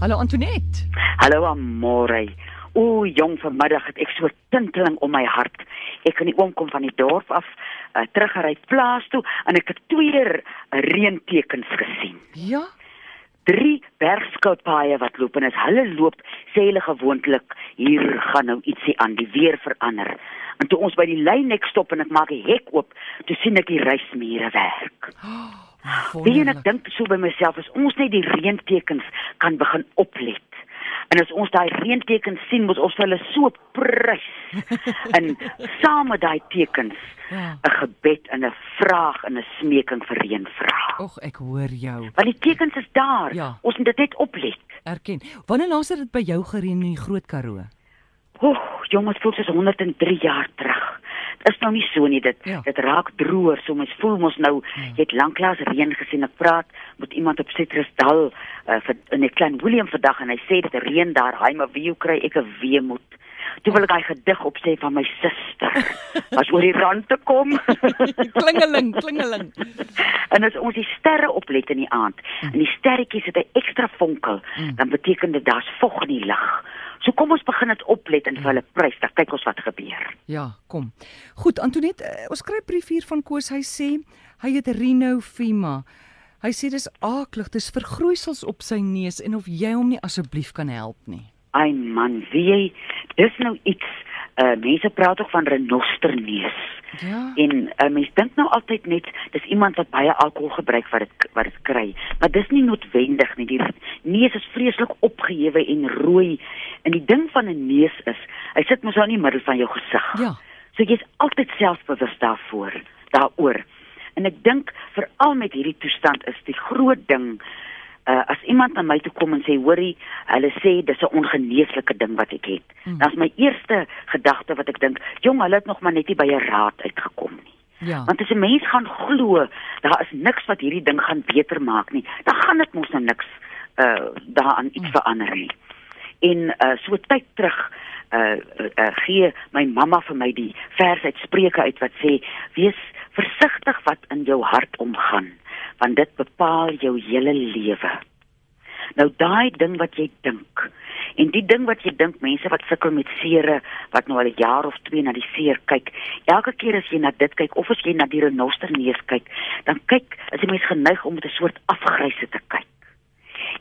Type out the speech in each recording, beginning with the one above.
Hallo Antoinette. Hallo Amore. O, jong vanmiddag het ek so tinteling om my hart. Ek kan nie oomkom van die dorp af, uh, teruggery plaas toe en ek het twee reentekens gesien. Ja. Drie bergskoutpaaie wat loop en as hulle loop, sê hulle gewoonlik hier gaan nou ietsie aan, die weer verander. En toe ons by die leinek stop en ek maak die hek oop, toe sien ek die reismure werk. Wie en ek dink so by myself as ons net die reentekens kan begin oplet. En as ons daai reentekens sien, moet ons hulle so prys. en saam met daai tekens Ja. 'n gebed en 'n vraag en 'n smeking vir reën vra. Och, ek hoor jou. Want die tekens is daar. Ja. Ons moet dit net oplet. Erken. Wanneer laas het dit by jou gereën in die Groot Karoo? Oeg, jongens, voel soos 103 jaar. Dit is nou nie so nie dit. Ja. Dit raak droër, so mens voel mos nou Ja. jy het lanklaas reën gesien. Ek praat met iemand op Citrusdal uh, vir in 'n klein Willem vandag en hy sê dit reën daar. Hy maar wie kry ek 'n weemoed. Toe wil ek daai gedig opsê van my suster. Was oor die rand te kom. Klingeling, klingeling. en as ons die sterre oplet in die aand Mm. en die sterretjies het 'n ekstra vonkel, dan beteken dit daar's vog in die lug. So kom ons begin dit oplet en vir hulle prys, dan kyk ons wat gebeur. Ja, kom. Goed, Antoinette, uh, ons kry 'n brief hier van Koos. Hy sê hy het Rhino Fima. Hy sê dis aaklig, dis vergroeisels op sy neus en of jy hom nie asseblief kan help nie. Ai man, wie jy, dis nou iets uh mense praat ook van renosterneus. Ja. En uh, mense dink nou altyd net dis iemand wat baie alkohol gebruik wat dit wat dit kry, maar dis nie noodwendig nie. Die neus is vreeslik opgehewe en rooi. En die ding van 'n neus is, hy sit mos nou in die middel van jou gesig. Ja. So jy's altyd selfbewus daarvoor, daaroor. En ek dink veral met hierdie toestand is die groot ding uh, as iemand na my toe kom en sê hoorie, hulle sê dis 'n ongeneeslike ding wat ek het. Mm. Mm. Dan is my eerste gedagte wat ek dink, jong, hulle het nog maar net nie by 'n raad uitgekom nie. Ja. Want as 'n mens gaan glo, daar is niks wat hierdie ding gaan beter maak nie, dan gaan dit mos nou niks uh daaraan iets Mm. verander nie. En uh so tyd terug uh, uh, uh gee my mamma vir my die vers uit Spreuke uit wat sê wees versigtig wat in jou hart omgaan want dit bepaal jou hele lewe. Nou daai ding wat jy dink en die ding wat jy dink mense wat sukkel met seere wat nou al 'n jaar of 2 na die seer kyk, elke keer as jy na dit kyk of as jy na die renosterneus kyk, dan kyk as 'n mens geneig om met 'n soort afgryse te kyk.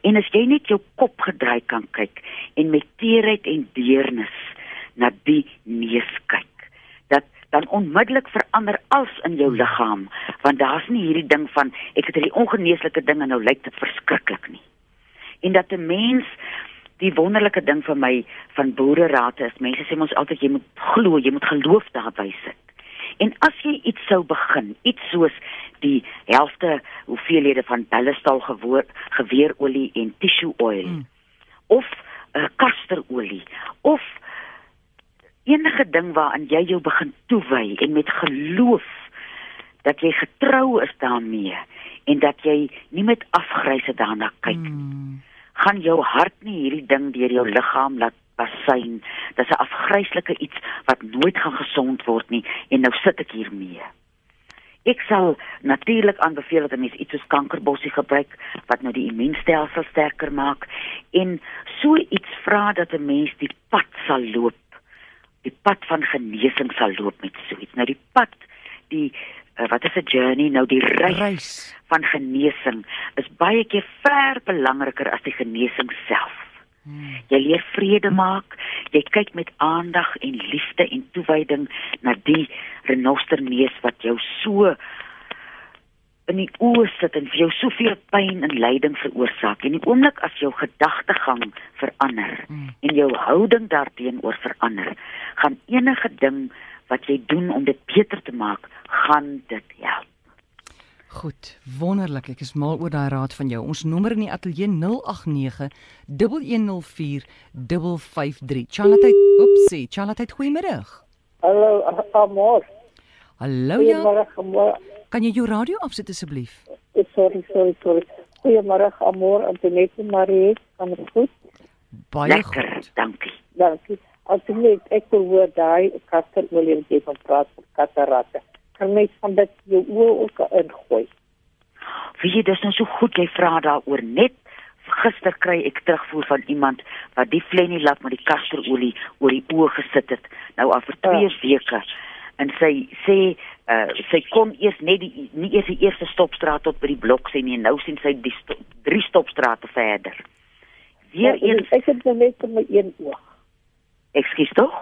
En as jy net jou kop gedraai kan kyk en met teerheid en deernis na die neus kyk, dat dan onmiddellik verander alles in jou liggaam, want daar's nie hierdie ding van ek het hierdie ongeneeslike ding en nou lyk dit verskriklik nie. En dat 'n mens die wonderlike ding vir my van boererate is, mense sê ons altyd jy moet glo, jy moet geloof daarby sit. En as jy iets sou begin, iets soos die helfte hoeveelhede van gewoor geweerolie en tissue oil Mm. of uh, kasterolie of enige ding waaraan jy jou begin toewy en met geloof dat jy getrou is daarmee en dat jy nie met afgryse daarna kyk Mm. gaan jou hart nie hierdie ding deur jou liggaam laat basyn. Dis 'n afgryslike iets wat nooit gaan gesond word nie en nou sit ek hier mee. Ek sal natuurlik aanbeveel dat 'n mens iets soos kankerbossie gebruik wat nou die immuunstelsel sterker maak en so iets vra dat 'n mens die pad sal loop. Die pad van genesing sal loop met so iets. Nou die pad die uh, wat is 'n journey nou die reis Reis. van genesing is baie keer ver belangriker as die genesing self. Mm. Jy leer vrede maak, jy kyk met aandag en liefde en toewyding na die renosterneus wat jou so in die oë sit en vir jou soveel pyn en lyding veroorsaak. En die oomblik as jou gedagtegang verander Mm. en jou houding daarteenoor verander, gaan enige ding wat jy doen om dit beter te maak, gaan dit help. Goed, wonderlik. Ek is mal oor daai raad van jou. Ons nommer in die ateljee 089 1104 553. Charlotte, oepsie, Charlotte, goeiemiddag. Hallo, Amor. Hallo ja. Goeiemôre. Kan jy jou radio afsit asseblief? Eh, Sorry, sorry, sorry. Goeiemôre, Amor. Antoinette Marie, kan dit goed? Baie Lekker, goed. dankie. Dankie. Antoinette, ek wil hoor daai kasterolie wat jy van praat vir kataratte. Kan mens van dit jou oë ook ingooi? Wie jy dis nou so goed jy vra daaroor net gister kry ek terugvoer van iemand wat die flenilap met die kasterolie oor die oë gesit het nou al vir 2 Ja. weke en sy sê uh, sy kon eers net die nie eers die eerste stopstraat tot by die blok sien nie nou sien sy die sto drie stopstrate verder weer Ja, eens ek het nou net vir my een oog. ekskuus tog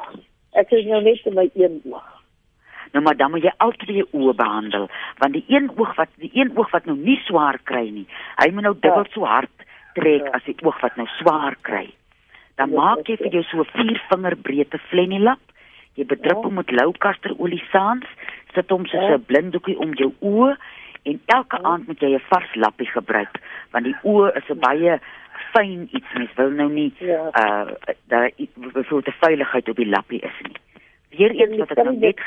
Ek is nou net vir my een oog. Nou maar dan moet jy al twee oë behandel want die een oog wat die een oog wat nou nie swaar kry nie hy moet nou dubbel Ja. so hard trek Ja. as die oog wat nou swaar kry dan Ja, maak jy vir jou so 'n 4 vinger breedte flenilap jy bedrup hom met lou kasterolie saans sit hom soos. 'n blinddoekie om jou oë en elke aand moet jy 'n vars lappie gebruik want die oë is 'n baie fyn iets mens wil nou nie Ja. uh daar so 'n veiligheid op die lappie is nie weer eens wat ek nou net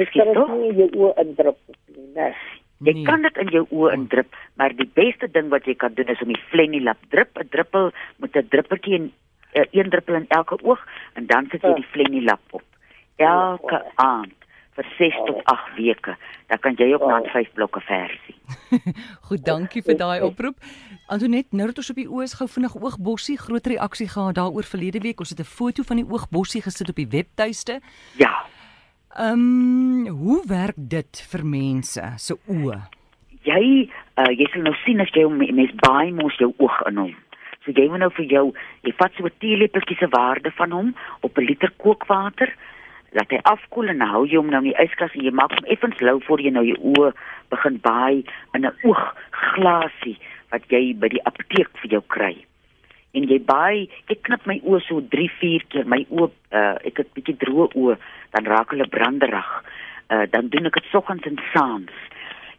Ekskuus kan tog? nie in jou oë indruk nie, nee. Jy Nee. kan dit in jou oë indrup, maar die beste ding wat jy kan doen is om die flenilap drip, 'n druppel met 'n druppeltjie en uh, een druppel in elke oog en dan sit jy Ja. die flenilap op. Elke Ja. aand vir 6 Ja. tot 8 weke. Dan kan jy ook Ja. na 5 blokke versie. Goed, dankie vir daai oproep. Antoinette, nou dat ons op die oë is, gou vinnig oogbossie, groot reaksie gehad daaroor verlede week. Ons het 'n foto van die oogbossie gesit op die webtuiste. Ja. Ehm, um, hoe werk dit vir mense se oë? Jy uh, jy sal nou sien as jy mens baie mos jou oog in hom. So jy moet nou vir jou, jy vat so 'n teelepeltjie se waarde van hom op 'n liter kookwater laat hy afkoel en hou jy hom nou in die yskas en jy maak hom effens lou voor jy nou jou oë begin baai in 'n oogglasie wat jy by die apteek vir jou kry. Jy baai, ek knip my oë so 3, 4 keer. My oë, uh, ek het bietjie droë oë, dan raak hulle branderig. Uh, dan doen ek dit soggens en saans.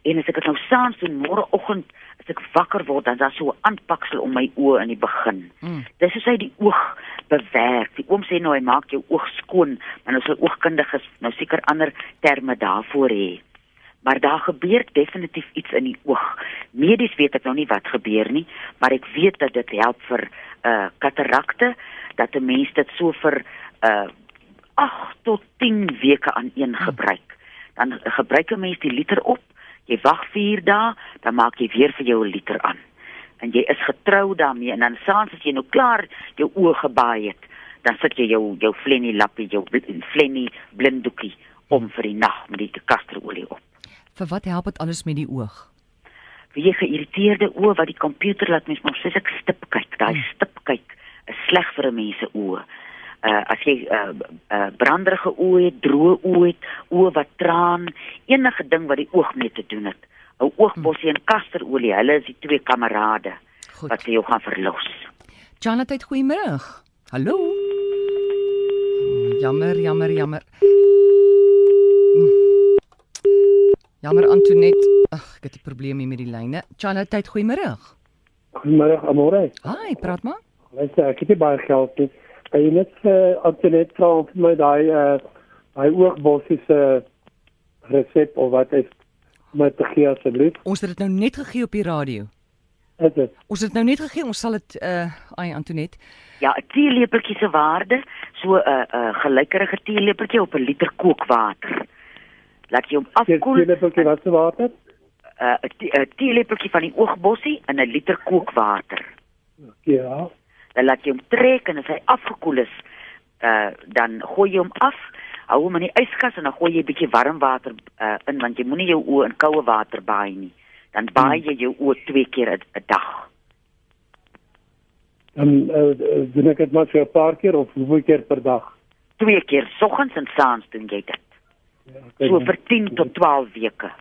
En as ek dit nou saans doen, môreoggend as ek wakker word, dan is daar so 'n aanpaksel om my oë in die begin. Mm. Dis soos hy die oog bewerk. Die oom sê nou hy maak jou oog skoon, maar nou sal oogkundiges nou seker ander terme daarvoor hê. Maar daar gebeur definitief iets in die oog. Medies weet ek nou nie wat gebeur nie, maar ek weet dat dit help vir uh katarakte, dat 'n mens dit so vir uh 8 tot 10 weke aan een gebruik. Dan gebruik 'n mens die liter op, jy wag 4 dae, dan maak jy weer vir jou 'n liter aan. En jy is getrou daarmee en dan saans as jy nou klaar jou oë gebaai het, dan sit jy jou jou flennie lappie, jou flennie blinddoekie om vir die nag met die kasterolie op. Vir wat help dit alles met die oog? Wie geïrriteerde oë wat die komputer laat mens maar soos ek stip kyk, daai Hmm. stip kyk is sleg vir 'n mens se oë. Uh as jy uh, uh branderige oë het, droë oë het, oë wat traan, enige ding wat die oog mee te doen het. 'n Oogbossie en kasterolie, hulle is die twee kamerade Goed. wat jou gaan verlos. Janette, goeiemôre. Hallo. Jammer, jammer, jammer. Jammer Antoinette. Ag, ek het 'n probleem hier met die lyne. Janette, goeiemôre. Goeiemôre, Amore. Haai, praat maar. Luister, ek het nie baie geld nie. Kan jy net uh, Antoinette vra of my daai uh daai oogbossie se resep of wat is met te gee asseblief? Ons het dit nou net gegee op die radio. Is dit? Ons het dit nou net gegee. Ons sal dit uh ai Antoinette. Ja, 'n teelepeltjie se waarde, so 'n uh, 'n uh, gelykerige teelepeltjie op 'n liter kookwater. Laat jy hom afkoel. sien net ook wat se water? uh, 'n te- 'n teelepeltjie van die oogbossie in 'n liter kookwater. Ja. Dan laat jy hom trek en as hy afgekoel is, uh dan gooi jy hom af, hou hom in die yskas en dan gooi jy 'n bietjie warm water uh in want jy moenie jou oë in koue water baai nie. Dan baai jy jou oë twee keer 'n 'n dag. Dan uh, doen ek dit maar so 'n paar keer of hoeveel keer per dag? Twee keer soggens en saans doen jy dit. Ja, So vir 10 tot 12 weke.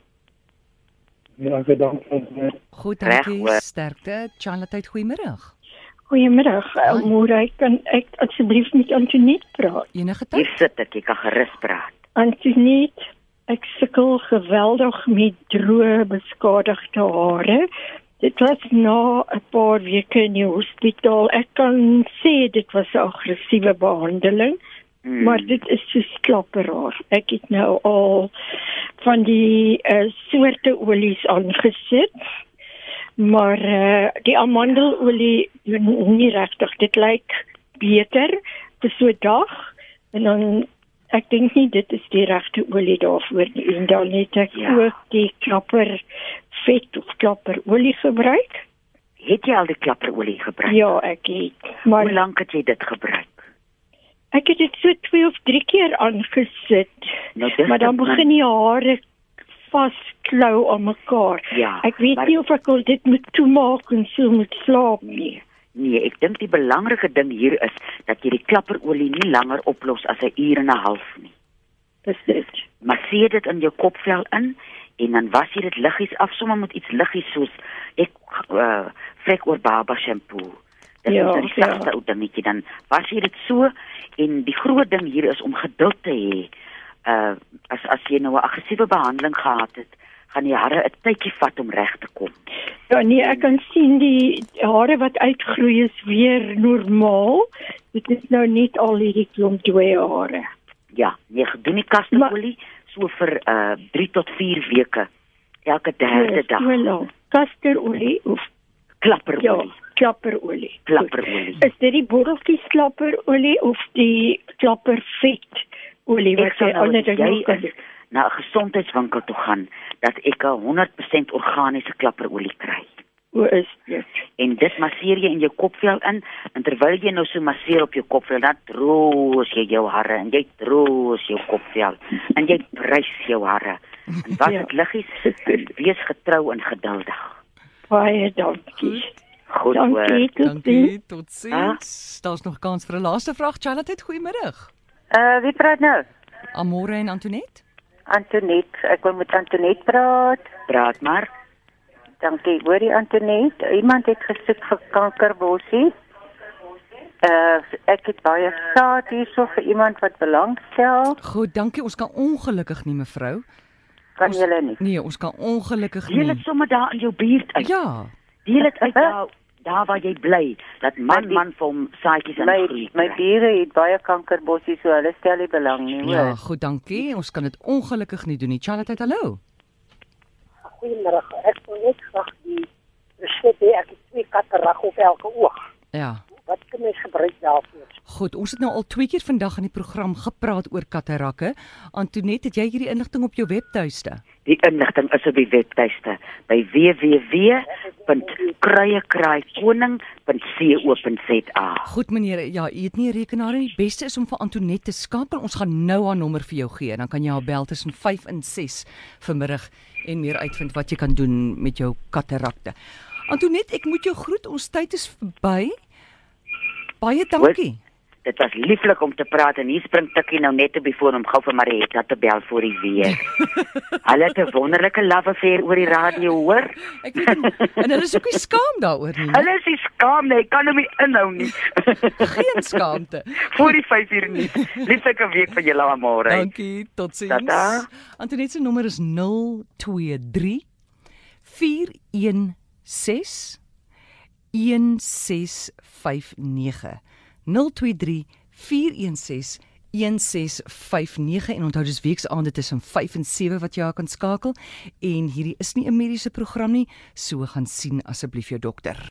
Ja, ek dank vir Goed, dankie. Sterkte. Janette, goeiemôre. Hoi. Morai. Kan ek asseblief met Antoinette praat? Enige Hier tyd? sit ek, jy kan gerus praat. Antoinette, ek sukkel geweldig met droë beskadigde hare. Dit was na 'n paar weke in die hospitaal. Ek kan sê dit was 'n aggressiewe behandeling, Hmm. maar dit is so klapperaar. Ek het nou al van die uh, soorte olies aangesit. Maar uh, die amandelolie doen nie regtig. Dit lyk beter vir so 'n dag en dan ek dink nie dit is die regte olie daarvoor nie. En dan het ek Ja. ook die klapper vet of klapper olie gebruik. Het jy al die klapperolie gebruik? Ja, ek het. Maar Hoe lank het jy dit gebruik? Ek het dit so twee of drie keer aangesit. Nou Maar dan begin die hare vasklou aan mekaar. Ja, Ek weet maar- nie of ek al dit moet toemaak en so moet slaap nie. Nee, ek dink die belangrike ding hier is dat jy die klapperolie nie langer oplos as 'n uur en 'n half nie. Dit. Masseer dit in jou kopvel in en dan was jy dit liggies af sommer met iets liggies soos ek uh vrek oor baba shampoo. Dit Ja, is 'n ja. sagte ou dingetjie dan was jy dit so en die groot ding hier is om geduld te hê. Uh as as jy nou 'n aggressiewe behandeling gehad het, gaan die hare 'n tydjie vat om reg te kom. Ja nee, ek kan sien die hare wat uitgroei is weer normaal. Dit is nou net al hierdie klomp dooie hare. Ja, jy gedoen die kasterolie so vir uh 3 tot 4 weke elke derde Ja, dag. Kasterolie of ja, Klapperolie, klapperolie. Is dit die botteltjies klapperolie of die klappervet olie wat jy nou ander as dinge jy na 'n gesondheidswinkel toe gaan dat ek 'n 100% organiese klapperolie kry. Hoe is dit? En dit masseer jy in jou kopvel in en terwyl jy nou so masseer op jou kopvel, dan troos jy jou hare en jy troos jou kopvel en jy prys jou hare. En was Ja. dit liggies, en wees getrou en geduldig. Baie dankie. Goed Dankie. hoor. Tot Dankie. ziens. Totsiens. Daar's nog kans vir 'n laaste vraag. Charlotte, goeiemiddag. Uh wie praat nou? Amore en Antoinette? Antonet. Ek wil met Antonet praat. Praat maar. Dankie. Hoorie Antonet, iemand het gesoek vir kankerbossie. Uh ek het baie saad hierso vir iemand wat belangstel. Goed, dankie. Ons kan ongelukkig nie mevrou. Kan Ons- julle nie? Nee, ons kan ongelukkig Deel dit nie. sommer daar in jou buurt uit. Ja. Deel dit uit daar daar waar jy bly. Dat man die- man vir hom saadjies en My groei. my kry. bure het baie kankerbossie so hulle stel nie belang nie, Ja, hoor. goed, dankie. Ons kan dit ongelukkig nie doen nie. Charlotte, hallo. Goeiemôre. Ek wil net graag die hê. Ek het twee katarag op elke oog. Ja. Wat kan mens gebruik daarvoor? Goed, ons het nou al twee keer vandag in die program gepraat oor katarakke. Antoinette, het jy hierdie inligting op jou webtuiste? Die inligting is op die webtuiste by www.kruiekraaikoning.co.za. Goed meneer, ja, u het nie 'n rekenaar nie. Die beste is om vir Antoinette te skakel. Ons gaan nou haar nommer vir jou gee. Dan kan jy haar bel tussen 5 en 6 vanmiddag en meer uitvind wat jy kan doen met jou katarakte. Antoinette, ek moet jou groet. Ons tyd is verby. Baie dankie. Dit was lieflik om te praat en hier spring Tikkie nou net op die foon om gou vir Marietta te bel voor die weer. Hulle het 'n wonderlike love affair oor die radio, hoor? Ek weet nie, en hulle is ook nie skaam daaroor nie. Hulle is nie skaam nie, ek kan hom nie inhou nie. Geen skaamte. voor die 5 uur nie. Lieflike week vir julle almal. hè. Dankie, totsiens. Tata. Antoinette se nommer is 023 416 1659 023 416 1659 en onthou dis weksaande tussen 5 en 7 wat jy kan skakel. En hierdie is nie 'n mediese program nie so gaan sien asseblief jou dokter